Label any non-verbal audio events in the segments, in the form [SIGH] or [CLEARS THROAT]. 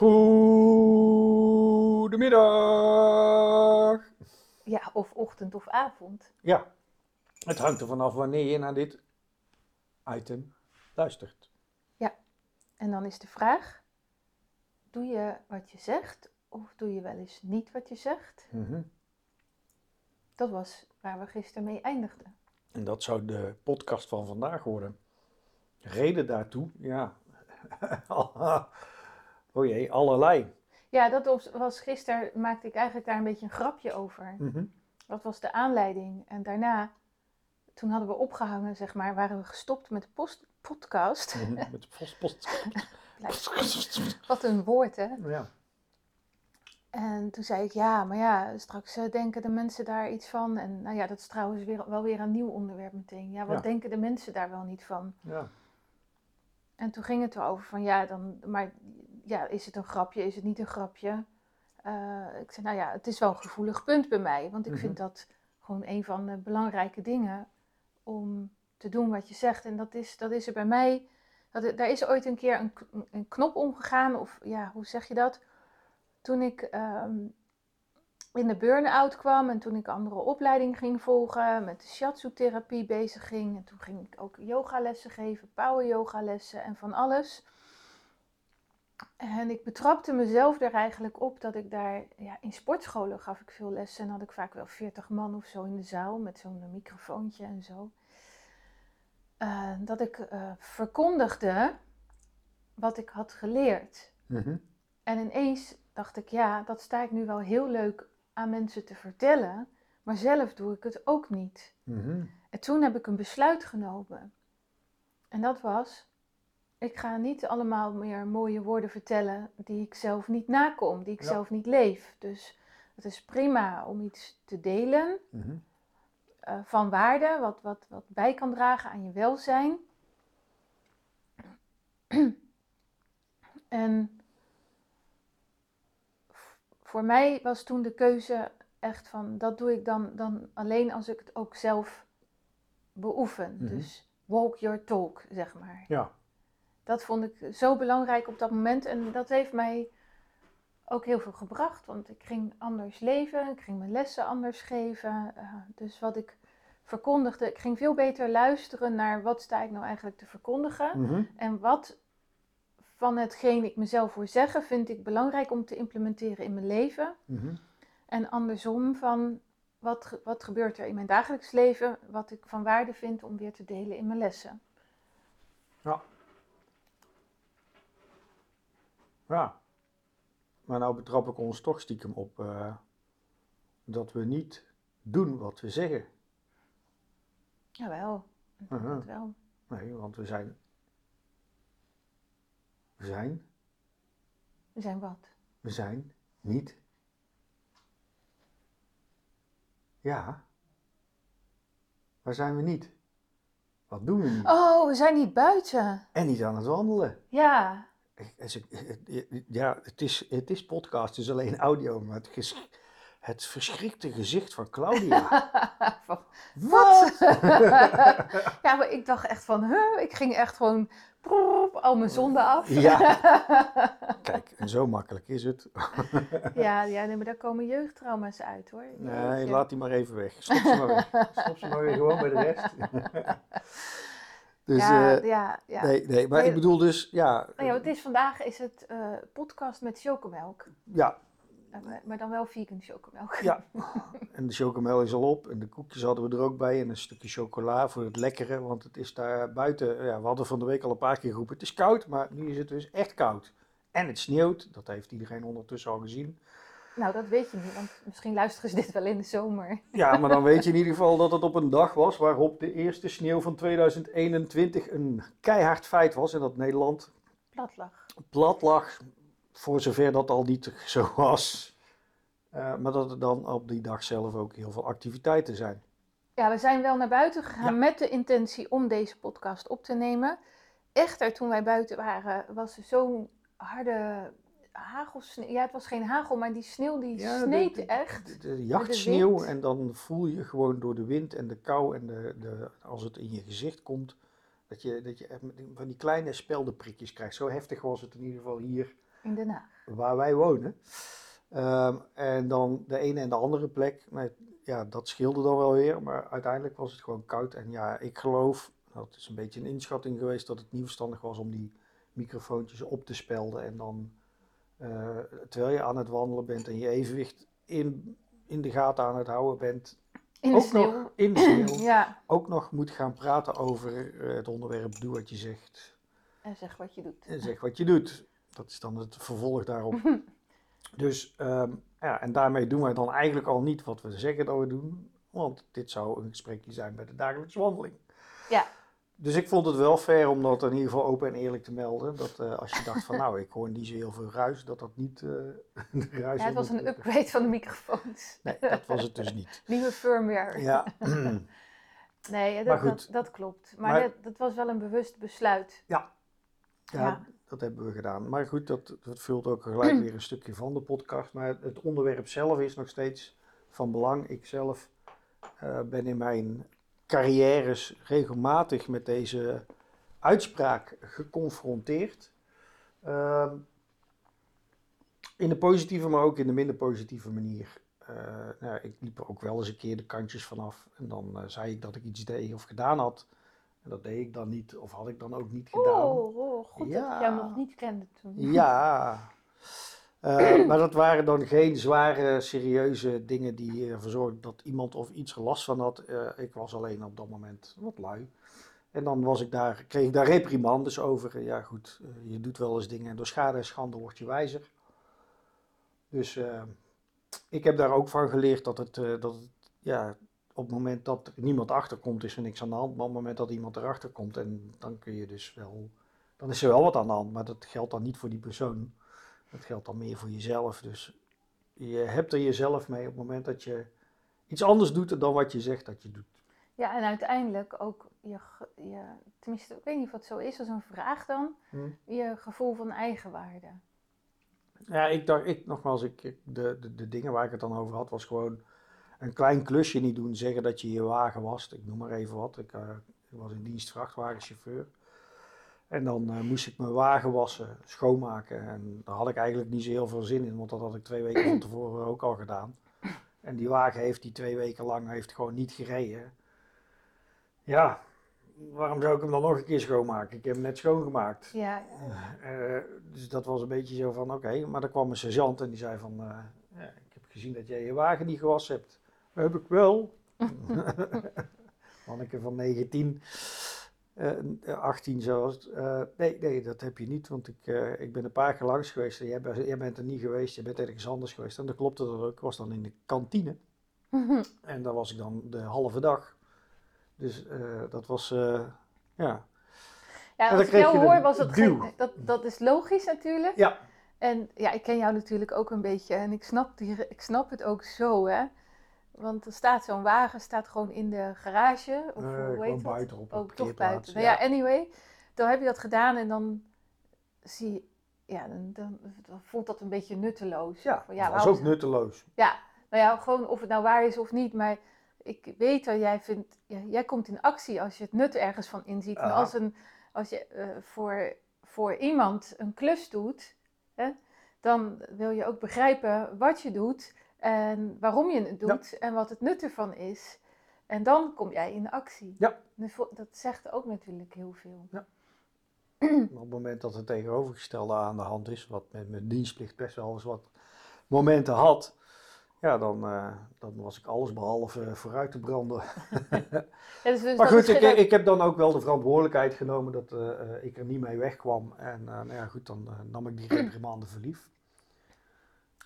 Goedemiddag. Ja, of ochtend of avond. Ja, het hangt er vanaf wanneer je naar dit item luistert. En dan is de vraag: doe je wat je zegt of doe je wel eens niet wat je zegt? Mhm. Dat was waar we gisteren mee eindigden. En dat zou de podcast van vandaag worden. Reden daartoe, ja. [LAUGHS] oh jee, allerlei. Ja, dat was, gisteren, maakte ik eigenlijk daar een beetje een grapje over. Mhm. Dat was de aanleiding. En daarna, toen hadden we opgehangen, zeg maar, waren we gestopt met de post, podcast. Mhm. Met [LAUGHS] post, post. Wat een woord, hè? Ja. En toen zei ik, ja, maar ja, straks eh, denken de mensen daar iets van. En nou ja, dat is trouwens weer, wel weer een nieuw onderwerp meteen. Ja, wat Ja. denken de mensen daar wel niet van? ja. En toen ging het erover van, ja, dan, maar ja, is het een grapje, is het niet een grapje? Eh, ik zei, nou ja, het is wel een gevoelig punt bij mij. Want ik Mhm. vind dat gewoon een van de belangrijke dingen om te doen wat je zegt. En dat is, dat is er bij mij, dat, daar is ooit een keer een, een knop omgegaan. Of ja, hoe zeg je dat? Toen ik ehm, in de burn-out kwam en toen ik andere opleiding ging volgen, met de shiatsu-therapie bezig ging. En toen ging ik ook yogalessen geven, power yogalessen en van alles. En ik betrapte mezelf er eigenlijk op dat ik daar, ja, in sportscholen gaf ik veel lessen en had ik vaak wel 40 man of zo in de zaal met zo'n microfoontje en zo. Eh, dat ik eh, verkondigde wat ik had geleerd. Mhm. En ineens dacht ik, ja, dat sta ik nu wel heel leuk aan mensen te vertellen, maar zelf doe ik het ook niet. Mhm. En toen heb ik een besluit genomen. En dat was, ik ga niet allemaal meer mooie woorden vertellen die ik zelf niet nakom, die ik Ja. zelf niet leef. Dus het is prima om iets te delen Mhm. eh, van waarde, wat, wat, wat bij kan dragen aan je welzijn. en voor mij was toen de keuze echt van, dat doe ik dan, dan alleen als ik het ook zelf beoefen. Mhm. Dus walk your talk, zeg maar. Ja. Dat vond ik zo belangrijk op dat moment en dat heeft mij ook heel veel gebracht. Want ik ging anders leven, ik ging mijn lessen anders geven. eh, dus wat ik verkondigde, ik ging veel beter luisteren naar wat sta ik nou eigenlijk te verkondigen. Mhm. En wat van hetgeen ik mezelf voor zeggen, vind ik belangrijk om te implementeren in mijn leven. Mhm. En andersom van wat, wat gebeurt er in mijn dagelijks leven, wat ik van waarde vind om weer te delen in mijn lessen. Ja. Ja. Maar nou betrap ik ons toch stiekem op eh, dat we niet doen wat we zeggen. Jawel, Mhm. dat wel. Nee, want we zijn. We zijn. We zijn wat? We zijn niet. Ja. Waar zijn we niet? Wat doen we niet? Oh, we zijn niet buiten. En niet aan het wandelen. Ja, Ik- ik- Ja, het is, het is podcast, dus alleen audio, maar het, ges- het verschrikte gezicht van Claudia. [LAUGHS] Van, Wat? [LAUGHS] ja, maar ik dacht echt van, huh? ik ging echt gewoon al mijn zonden af. Ja. [LAUGHS] Kijk, en zo makkelijk is het. ja, ja nee, maar daar komen jeugdtrauma's uit hoor. Nee, laat die maar even weg. Stop ze maar weg. Stop ze maar weer gewoon bij de rest. Dus, ja, eh, ja, ja. nee, nee, maar Nee, ik bedoel dus, ja, Nou ja, het is, vandaag is het eh, podcast met chocomelk. ja, Eh, maar- maar dan wel vegan chocomelk. ja. [LAUGHS] En de chocomel is al op en de koekjes hadden we er ook bij en een stukje chocola voor het lekkere, want het is daar buiten, ja, we hadden van de week al een paar keer geroepen, het is koud, maar nu is het dus echt koud. En het sneeuwt, dat heeft iedereen ondertussen al gezien. Nou, dat weet je niet, want misschien luisteren ze dit wel in de zomer. Ja, maar dan weet je in ieder geval dat het op een dag was waarop de eerste sneeuw van 2021 een keihard feit was en dat Nederland Plat lag. plat lag, voor zover dat al niet zo was. Eh, maar dat er dan op die dag zelf ook heel veel activiteiten zijn. Ja, we zijn wel naar buiten gegaan Ja. met de intentie om deze podcast op te nemen. Echter, toen wij buiten waren, was er zo'n harde hagelsneeuw. Ja, het was geen hagel, maar die sneeuw die Ja, sneed de- echt. De, de jachtsneeuw en dan voel je gewoon door de wind en de kou en de, de, als het in je gezicht komt, dat je, dat je van die kleine speldenprikjes krijgt. Zo heftig was het in ieder geval hier In Den Haag. waar wij wonen. Ehm, en dan de ene en de andere plek, nou, ja, dat scheelde dan wel weer. Maar uiteindelijk was het gewoon koud. En ja, ik geloof, dat is een beetje een inschatting geweest, dat het niet verstandig was om die microfoontjes op te spelden. En dan, eh, terwijl je aan het wandelen bent en je evenwicht in, in de gaten aan het houden bent, In de ook sneeuw. nog in de sneeuw, [CLEARS THROAT] Ja, ook nog moet gaan praten over eh, het onderwerp Doe wat je zegt en zeg wat je doet. en zeg wat je doet. Dat is dan het vervolg daarop. [LAUGHS] dus ehm, ja, en daarmee doen wij dan eigenlijk al niet wat we zeggen dat we doen. Want dit zou een gesprekje zijn bij de dagelijkse wandeling. Ja. Dus ik vond het wel fair om dat in ieder geval open en eerlijk te melden. Dat eh, als je dacht van nou, ik hoor niet zo heel veel ruis, dat dat niet eh [LAUGHS] de ruis Ja, het was een upgrade van de microfoons. Nee, dat was het dus niet. [LAUGHS] Nieuwe firmware. Ja, [LAUGHS] [CLEARS THROAT] Nee, Maar dat, goed. dat, dat klopt. Maar, Maar- dat, dat was wel een bewust besluit. ja, Ja. dat hebben we gedaan. Maar goed, dat, dat vult ook gelijk [CLEARS THROAT] weer een stukje van de podcast. Maar het onderwerp zelf is nog steeds van belang. Ik zelf eh, ben in mijn carrières regelmatig met deze uitspraak geconfronteerd. Ehm, in de positieve, maar ook in de minder positieve manier. Eh, nou, ik liep er ook wel eens een keer de kantjes vanaf. En dan eh, zei ik dat ik iets deed of gedaan had. En dat deed ik dan niet, of had ik dan ook niet gedaan. Oh, oh, goed dat ik jou nog niet kende toen. Ja. [LAUGHS] Eh, maar dat waren dan geen zware, serieuze dingen die ervoor zorgden dat iemand of iets er last van had. Eh, ik was alleen op dat moment wat lui. En dan was ik daar, kreeg ik daar reprimandes over. Ja goed, eh, je doet wel eens dingen en door schade en schande word je wijzer. Dus ik heb daar ook van geleerd dat het, dat ja, op het moment dat er niemand achterkomt is er niks aan de hand. Maar op het moment dat iemand erachter komt en dan kun je dus wel dan is er wel wat aan de hand, maar dat geldt dan niet voor die persoon. Dat geldt dan meer voor jezelf. Dus je hebt er jezelf mee op het moment dat je iets anders doet dan wat je zegt dat je doet. Ja, en uiteindelijk ook je, je, tenminste, ik weet niet of het zo is als een vraag dan, Hm. je gevoel van eigenwaarde. Ja, ik dacht, ik, nogmaals, ik, de, de, de dingen waar ik het dan over had, was gewoon een klein klusje niet doen. Zeggen dat je je wagen wast. Ik noem maar even wat. Ik, eh, ik was in dienst vrachtwagenchauffeur. En dan eh, moest ik mijn wagen wassen, schoonmaken. En daar had ik eigenlijk niet zo heel veel zin in, want dat had ik twee weken van tevoren ook al gedaan. En die wagen heeft die twee weken lang heeft gewoon niet gereden. Ja, waarom zou ik hem dan nog een keer schoonmaken? Ik heb hem net schoongemaakt. Ja, Eh, dus dat was een beetje zo van, oké, maar dan kwam een sergeant en die zei van, eh, ja, ik heb gezien dat jij je wagen niet gewassen hebt. Dat heb ik wel. [LAUGHS] [LAUGHS] Manneke van 19, eh 18 zelfs. Eh, nee, nee, dat heb je niet, want ik, eh, ik ben een paar keer langs geweest jij, bent- jij bent er niet geweest, je bent ergens anders geweest. En dat klopte dat ook. Ik was dan in de kantine en daar was ik dan de halve dag. Dus eh, dat was, eh, ja. ja als ik jou hoor was geen, dat, dat is logisch natuurlijk. Ja, En ja, ik ken jou natuurlijk ook een beetje en ik snap, die, ik snap het ook zo, hè. Want er staat zo'n wagen, staat gewoon in de garage. Of Eh, hoe heet buiten op een Oh, toch buiten. Nou ja, ja. anyway. Dan heb je dat gedaan en dan zie je, ja, dan, dan, dan voelt dat een beetje nutteloos. ja, Van, dat waarom- ook nutteloos. Ja, nou ja, gewoon of het nou waar is of niet. Maar ik weet dat jij vindt, ja, jij komt in actie als je het nut ergens van inziet. En Ja. als, een, als je eh, voor, voor iemand een klus doet, hè, dan wil je ook begrijpen wat je doet en waarom je het doet en wat het nut ervan is. En dan kom jij in actie. Ja. Dat zegt ook natuurlijk heel veel. [CLEARS THROAT] Maar op het moment dat het tegenovergestelde aan de hand is, wat met mijn dienstplicht best wel eens wat momenten had, ja, dan, eh, dan was ik alles behalve vooruit te branden. [LAUGHS] Ja, dus, dus maar goed, ik, ik heb dan ook wel de verantwoordelijkheid genomen dat eh, eh, ik er niet mee wegkwam. En eh, nou ja, goed, dan eh, nam ik die [CLEARS THROAT] reprimande verlief.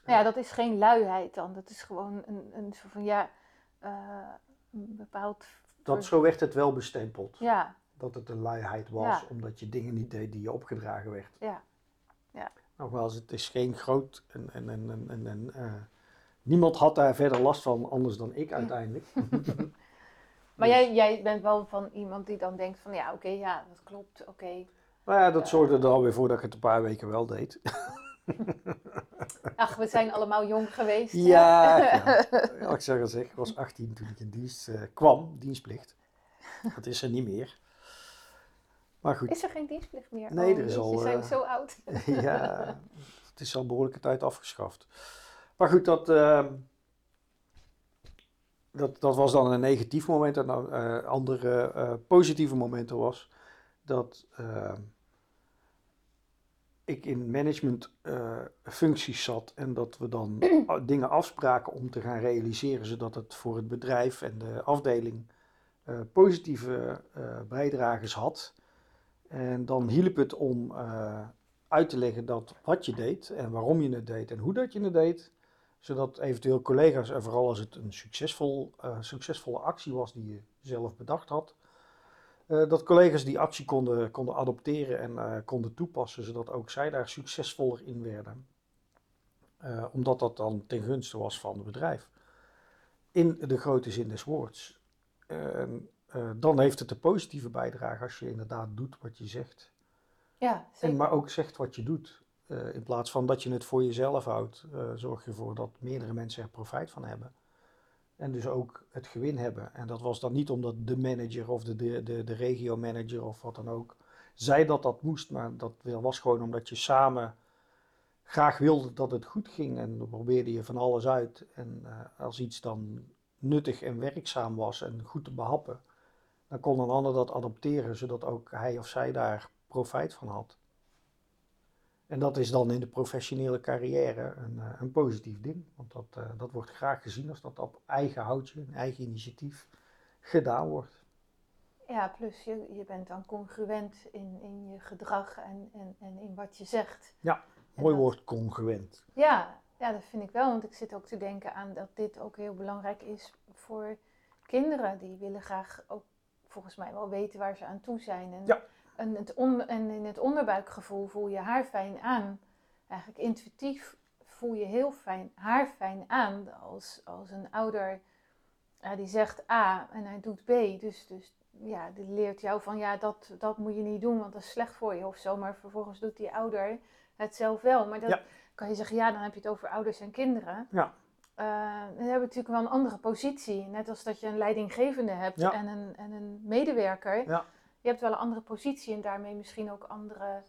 Nou ja, dat is geen luiheid dan. Dat is gewoon een, een soort van, ja, eh, een bepaald... Dat, zo werd het wel bestempeld. Ja, Dat het een luiheid was, Ja. omdat je dingen niet deed die je opgedragen werd. ja. Nogmaals, het is geen groot. En, en, en, en, en, eh, niemand had daar verder last van, anders dan ik uiteindelijk. [LAUGHS] [LAUGHS] Maar Dus- jij, jij bent wel van iemand die dan denkt van, ja, oké, ja, dat klopt, oké. Maar ja, dat zorgde er alweer voor dat ik het een paar weken wel deed. [LAUGHS] [LAUGHS] Ach, we zijn allemaal jong geweest. Ja, ja. [LAUGHS] Ja, ik zeg het zeg, ik was 18 toen ik in dienst eh, kwam, dienstplicht. Dat is er niet meer. Maar goed, Is er geen dienstplicht meer? Nee, Oh, er is al, zijn we eh, zo oud. [LAUGHS] ja, het is al behoorlijke tijd afgeschaft. Maar goed, dat, ehm, dat, dat was dan een negatief moment. En dan eh, andere eh, positieve momenten was dat ehm, ik in management eh, zat en dat we dan [CLEARS THROAT] dingen afspraken om te gaan realiseren, zodat het voor het bedrijf en de afdeling eh, positieve uh, bijdragers had. En dan hielp het om uit te leggen dat wat je deed en waarom je het deed en hoe dat je het deed, zodat eventueel collega's, en vooral als het een succesvol, succesvolle actie was die je zelf bedacht had, uh, dat collega's die actie konden, konden adopteren en uh, konden toepassen, zodat ook zij daar succesvoller in werden. Uh, omdat dat dan ten gunste was van het bedrijf. In de grote zin des woords. dan heeft het een positieve bijdrage als je inderdaad doet wat je zegt. Ja, zeker. En maar ook zegt wat je doet. in plaats van dat je het voor jezelf houdt, zorg je ervoor dat meerdere mensen er profijt van hebben. En dus ook het gewin hebben. En dat was dan niet omdat de manager of de, de, de, regio-manager of wat dan ook zei dat dat moest. Maar dat was gewoon omdat je samen graag wilde dat het goed ging. En dan probeerde je van alles uit. En uh, als iets dan nuttig en werkzaam was en goed te behappen, dan kon een ander dat adopteren, zodat ook hij of zij daar profijt van had. En dat is dan in de professionele carrière een, eh, een positief ding. Want dat, uh, dat wordt graag gezien als dat op eigen houtje, eigen initiatief gedaan wordt. Ja, plus je, je bent dan congruent in, in je gedrag en, en, en in wat je zegt. Ja, mooi woord congruent. Ja, ja, dat vind ik wel. Want ik zit ook te denken aan dat dit ook heel belangrijk is voor kinderen. Die willen graag ook volgens mij wel weten waar ze aan toe zijn. En ja en, het en in het onderbuikgevoel voel je haar fijn aan. Eigenlijk intuïtief voel je heel fijn, haar fijn aan als, als een ouder ja, die zegt A en hij doet B. Dus, dus ja, die leert jou van ja, dat, dat moet je niet doen, want dat is slecht voor je of zo. Maar vervolgens doet die ouder het zelf wel. Maar dan kan je zeggen, ja, dan heb je het over ouders en kinderen. Ja. Uh, dan hebben we natuurlijk wel een andere positie. Net als dat je een leidinggevende hebt en, een, en een medewerker. Ja je hebt wel een andere positie en daarmee misschien ook andere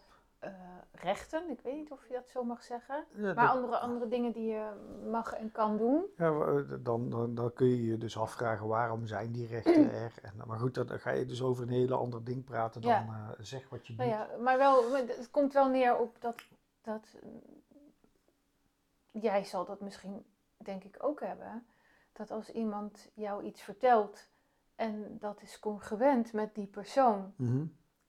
uh, rechten. Ik weet niet of je dat zo mag zeggen. maar andere, andere dingen die je mag en kan doen. Ja, dan, dan, dan kun je je dus afvragen waarom zijn die rechten [CLEARS THROAT] er. En, maar goed, dan ga je dus over een hele ander ding praten dan ja. uh, zeg wat je nou doet. Ja, maar wel, het komt wel neer op dat, dat jij zal dat misschien denk ik ook hebben. Dat als iemand jou iets vertelt en dat is congruent met die persoon. Mhm.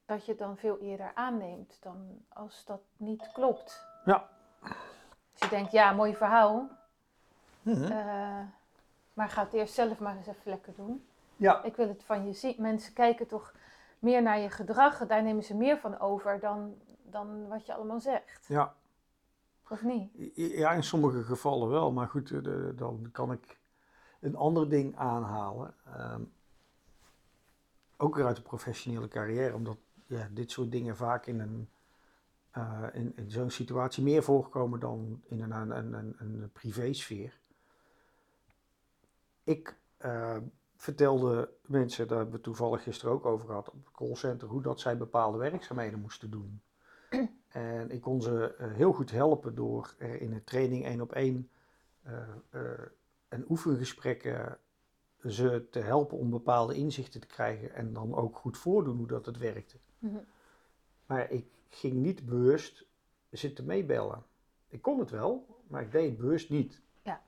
Dat je dan veel eerder aanneemt dan als dat niet klopt. Ja. Dus je denkt, ja, mooi verhaal. Mhm. Uh, maar ga het eerst zelf maar eens even lekker doen. Ja. Ik wil het van je zien. Mensen kijken toch meer naar je gedrag. Daar nemen ze meer van over dan, dan wat je allemaal zegt. Ja. Of niet? Ja, in sommige gevallen wel. Maar goed, de, dan kan ik een ander ding aanhalen. Um, ook weer uit de professionele carrière, omdat ja, dit soort dingen vaak in, een, uh, in, in zo'n situatie meer voorkomen dan in een, een, een, een privésfeer. Ik uh, vertelde mensen, daar hebben we toevallig gisteren ook over gehad, op het callcenter, hoe dat zij bepaalde werkzaamheden moesten doen. [CLEARS THROAT] En ik kon ze uh, heel goed helpen door er in een training één op één een oefengesprek ze te helpen om bepaalde inzichten te krijgen en dan ook goed voordoen hoe dat het werkte. Mhm. Maar ik ging niet bewust zitten meebellen. Ik kon het wel, maar ik deed het bewust niet. Ja.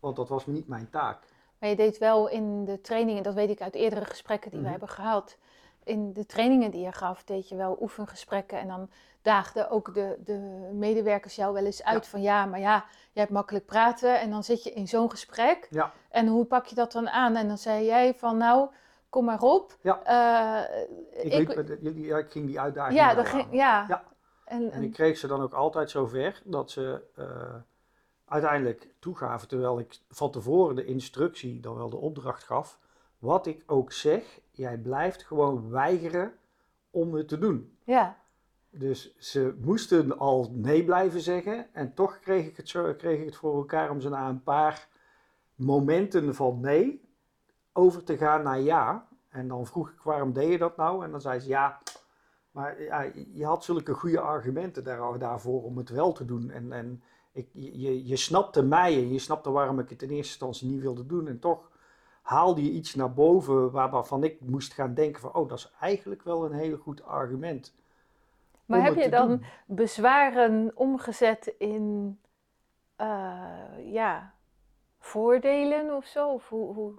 Want dat was niet mijn taak. Maar je deed wel in de trainingen, dat weet ik uit eerdere gesprekken die we mhm. hebben gehad. In de trainingen die je gaf, deed je wel oefengesprekken. En dan daagden ook de, de medewerkers jou wel eens uit van ja, maar ja, jij hebt makkelijk praten. En dan zit je in zo'n gesprek. Ja. En hoe pak je dat dan aan? En dan zei jij van nou, kom maar op. Ja. Uh, ik, ik, weet, ja, ik ging die uitdaging ja, dat ging, ja. ja. En, en, ik kreeg ze dan ook altijd zover dat ze uh, uiteindelijk toegaven, terwijl ik van tevoren de instructie, dan wel de opdracht gaf, wat ik ook zeg, jij blijft gewoon weigeren om het te doen. Ja. Dus ze moesten al nee blijven zeggen en toch kreeg ik het, zo, kreeg ik het voor elkaar om ze na een paar momenten van nee over te gaan naar ja. En dan vroeg ik waarom deed je dat nou? En dan zei ze ja, Maar ja, je had zulke goede argumenten daar, daarvoor om het wel te doen. En, en ik, je, je snapte mij en je snapte waarom ik het in eerste instantie niet wilde doen. En toch haalde je iets naar boven waarvan ik moest gaan denken van, oh, dat is eigenlijk wel een heel goed argument. Maar heb je dan bezwaren omgezet in, uh, ja, voordelen of zo? Of hoe, hoe?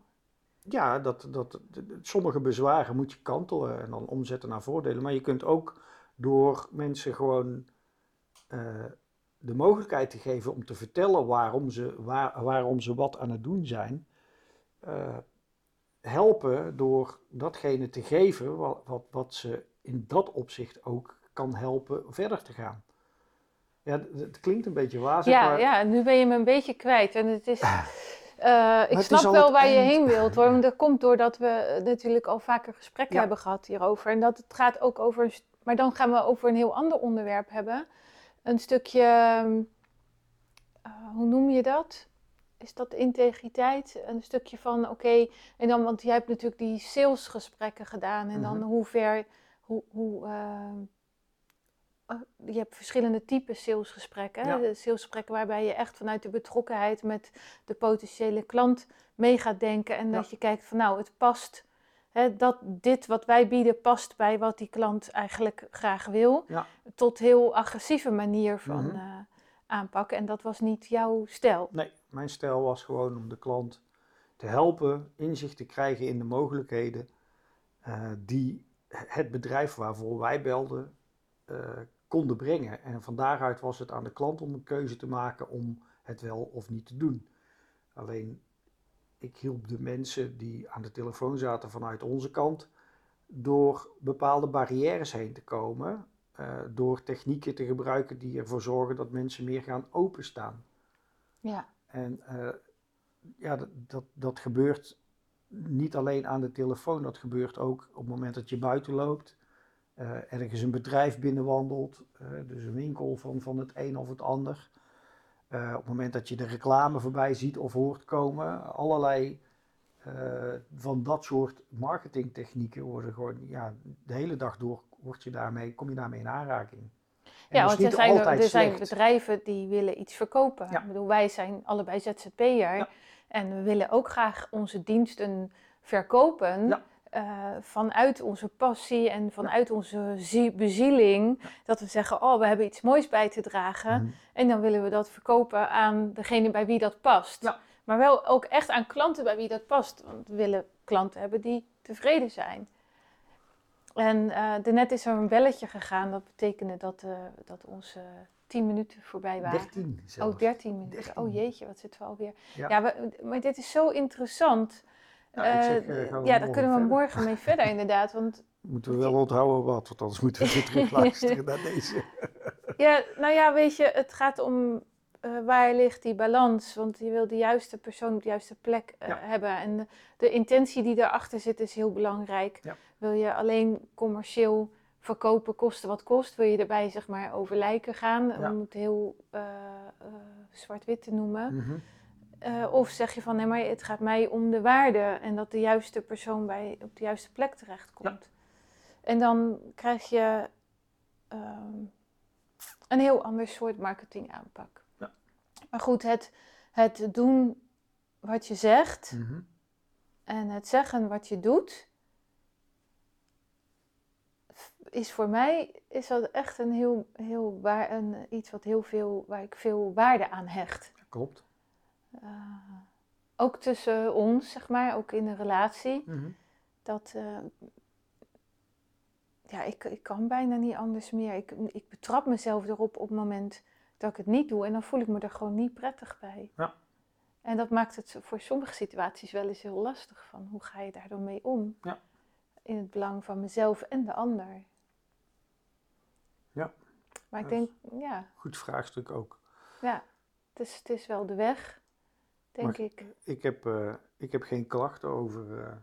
Ja, dat, dat, sommige bezwaren moet je kantelen en dan omzetten naar voordelen. Maar je kunt ook door mensen gewoon uh, de mogelijkheid te geven om te vertellen waarom ze, waar, waarom ze wat aan het doen zijn, uh, helpen door datgene te geven wat, wat, wat ze in dat opzicht ook kan helpen verder te gaan. Ja, het klinkt een beetje wazig, ja, maar... Ja, nu ben je me een beetje kwijt. En het is... Uh, [LAUGHS] ik snap wel waar je heen wilt hoor. Want dat komt doordat we natuurlijk al vaker gesprekken hebben gehad hierover. En dat het gaat ook over. Maar dan gaan we over een heel ander onderwerp hebben. Een stukje. Uh, hoe noem je dat? Is dat integriteit? Een stukje van oké. Okay, en dan, want jij hebt natuurlijk die salesgesprekken gedaan. En dan mm -hmm. hoe ver. Hoe, hoe, uh, je hebt verschillende typen salesgesprekken. Ja. Salesgesprekken waarbij je echt vanuit de betrokkenheid met de potentiële klant mee gaat denken. En ja. dat je kijkt van nou, het past. Dat dit wat wij bieden past bij wat die klant eigenlijk graag wil. Ja. Tot heel agressieve manier van mm -hmm. uh, aanpakken. En dat was niet jouw stijl. Nee, mijn stijl was gewoon om de klant te helpen inzicht te krijgen in de mogelijkheden uh, die het bedrijf waarvoor wij belden uh, konden brengen. En van daaruit was het aan de klant om een keuze te maken om het wel of niet te doen. Alleen ik hielp de mensen die aan de telefoon zaten vanuit onze kant door bepaalde barrières heen te komen. Uh, door technieken te gebruiken die ervoor zorgen dat mensen meer gaan openstaan. Ja. En uh, ja, dat, dat, dat gebeurt niet alleen aan de telefoon, dat gebeurt ook op het moment dat je buiten loopt uh, ergens een bedrijf binnenwandelt, uh, dus een winkel van, van het een of het ander. Op het moment dat je de reclame voorbij ziet of hoort komen, allerlei van dat soort marketingtechnieken worden gewoon, ja, de hele dag door word je daarmee, kom je daarmee in aanraking. En ja, want er zijn, er, er zijn bedrijven die willen iets verkopen. Ja. Ik bedoel, wij zijn allebei ZZP'er ja. en we willen ook graag onze diensten verkopen. Ja. Uh, vanuit onze passie en vanuit onze bezieling, dat we zeggen, oh, we hebben iets moois bij te dragen. Mm. En dan willen we dat verkopen aan degene bij wie dat past. Maar wel ook echt aan klanten bij wie dat past. Want we willen klanten hebben die tevreden zijn. En uh, daarnet is er een belletje gegaan. Dat betekende dat, uh, dat onze 10 minuten voorbij waren. 13 zelfs. Oh, 13 minuten. 13. Oh jeetje, wat zitten we alweer. Ja. Ja, maar dit is zo interessant. Ja, zeg, Uh, ja, daar kunnen we verder. morgen mee verder [LAUGHS] inderdaad. Want Moeten we wel onthouden wat, want anders moeten we weer [LAUGHS] terug luisteren naar deze. ja, nou ja, weet je, het gaat om uh, waar ligt die balans. Want je wil de juiste persoon op de juiste plek uh, Ja. hebben. En de, de intentie die daarachter zit is heel belangrijk. Ja. Wil je alleen commercieel verkopen, kosten wat kost, wil je erbij zeg maar over lijken gaan, Ja. om het heel uh, zwart-wit te noemen. Mhm. Of zeg je van nee, maar het gaat mij om de waarde en dat de juiste persoon bij, op de juiste plek terechtkomt. En dan krijg je ehm, een heel ander soort marketing aanpak. Ja. Maar goed, het, het doen wat je zegt Mhm. en het zeggen wat je doet, is voor mij is dat echt een heel, heel waar, een, iets wat heel veel, waar ik veel waarde aan hecht. Klopt. Uh, ook tussen ons, zeg maar, ook in een relatie. Mhm. Dat, uh, ja, ik, ik kan bijna niet anders meer. Ik, ik betrap mezelf erop op het moment dat ik het niet doe. En dan voel ik me er gewoon niet prettig bij. Ja. En dat maakt het voor sommige situaties wel eens heel lastig. Van hoe ga je daar dan mee om? Ja. In het belang van mezelf en de ander. Ja. Maar ik denk, ja, Goed vraagstuk ook. ja het, is, het is wel de weg, denk Maar- ik. Ik heb, eh, ik heb geen klachten over, eh,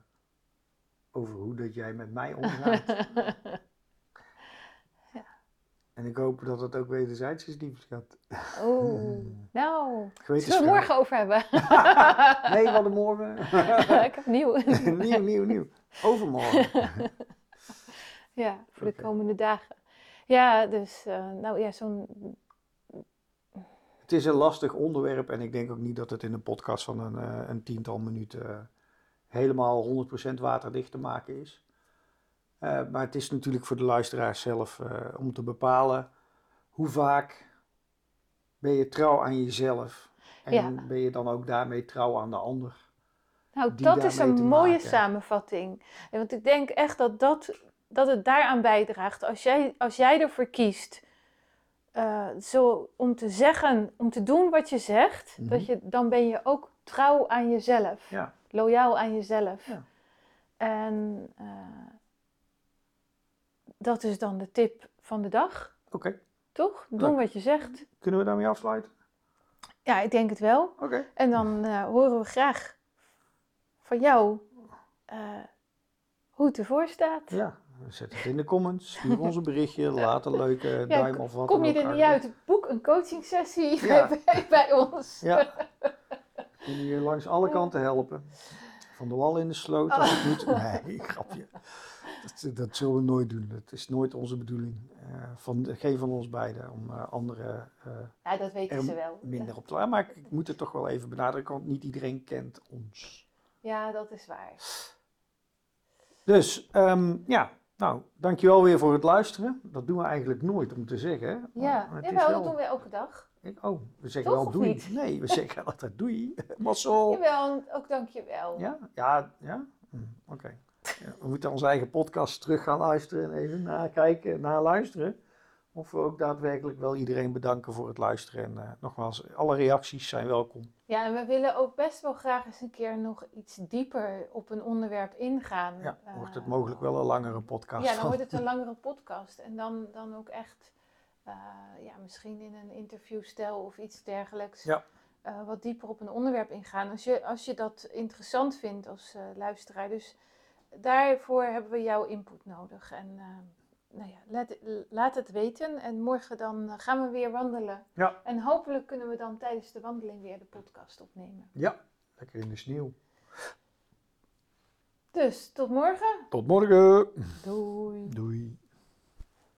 over hoe dat jij met mij omgaat. [LAUGHS] en ik hoop dat het ook wederzijds is, lieve schat. Oeh, [LAUGHS] nou, zullen we het morgen over hebben? [LAUGHS] Nee, we hadden morgen. [LAUGHS] ik heb nieuw. nieuw, nieuw, nieuw. Overmorgen. Ja, voor de komende dagen. Ja, dus eh, nou ja, zo'n. Het is een lastig onderwerp en ik denk ook niet dat het in een podcast van een, eh, een tiental minuten eh, helemaal 100% waterdicht te maken is. Eh, maar het is natuurlijk voor de luisteraar zelf eh, om te bepalen hoe vaak ben je trouw aan jezelf en Ja. ben je dan ook daarmee trouw aan de ander. Nou, dat is een mooie maken. samenvatting. En Want ik denk echt dat, dat, dat het daaraan bijdraagt. Als jij, als jij ervoor kiest eh, zo om te zeggen, om te doen wat je zegt, Mhm. dat je, dan ben je ook trouw aan jezelf. Ja. Loyaal aan jezelf. Ja. En dat is dan de tip van de dag, Oké, toch? Doen Leuk. wat je zegt. kunnen we daarmee afsluiten? Ja, ik denk het wel. Oké. En dan eh, horen we graag van jou eh, hoe het ervoor staat. Ja, zet het in de comments, stuur ons een berichtje, [LAUGHS] laat een leuke Ja, duim of wat Kom je er niet uit, boek een coaching sessie Ja. bij, bij ons. Ja. [LAUGHS] Kunnen je langs alle kanten helpen. Van de wal in de sloot als het moet. [LAUGHS] Nee, grapje. Dat, dat zullen we nooit doen. Dat is nooit onze bedoeling. eh, van, geen van ons beiden. Om eh, anderen eh, Ja, dat weten ze wel. minder op te laten. Maar ik, ik moet het toch wel even benadrukken. Want niet iedereen kent ons. Ja, dat is waar. Dus ehm, ja, nou, dankjewel weer voor het luisteren. Dat doen we eigenlijk nooit om te zeggen. Ja, is jawel, wel- dat doen we elke dag. Oh, we zeggen Toch, wel doei. niet? [LAUGHS] Nee, we zeggen altijd doei. [LAUGHS] Mazzel. Jawel, ook dankjewel. Ja, ja, ja. Hm, Oké. Ja, we moeten onze eigen podcast terug gaan luisteren en even nakijken, naluisteren. Of we ook daadwerkelijk wel iedereen bedanken voor het luisteren. En eh, nogmaals, alle reacties zijn welkom. Ja, en we willen ook best wel graag eens een keer nog iets dieper op een onderwerp ingaan. Ja, wordt het Eh, mogelijk wel een langere podcast. Ja, dan wordt het een [LAUGHS] langere podcast. En dan, dan ook echt, eh, ja, misschien in een interviewstijl of iets dergelijks. Ja. eh, wat dieper op een onderwerp ingaan. Als je, als je dat interessant vindt als eh, luisteraar. Dus daarvoor hebben we jouw input nodig. En eh, nou ja, laat, laat het weten. En morgen dan eh, gaan we weer wandelen. Ja. En hopelijk kunnen we dan tijdens de wandeling weer de podcast opnemen. Ja, lekker in de sneeuw. Dus tot morgen. Tot morgen. Doei. Doei.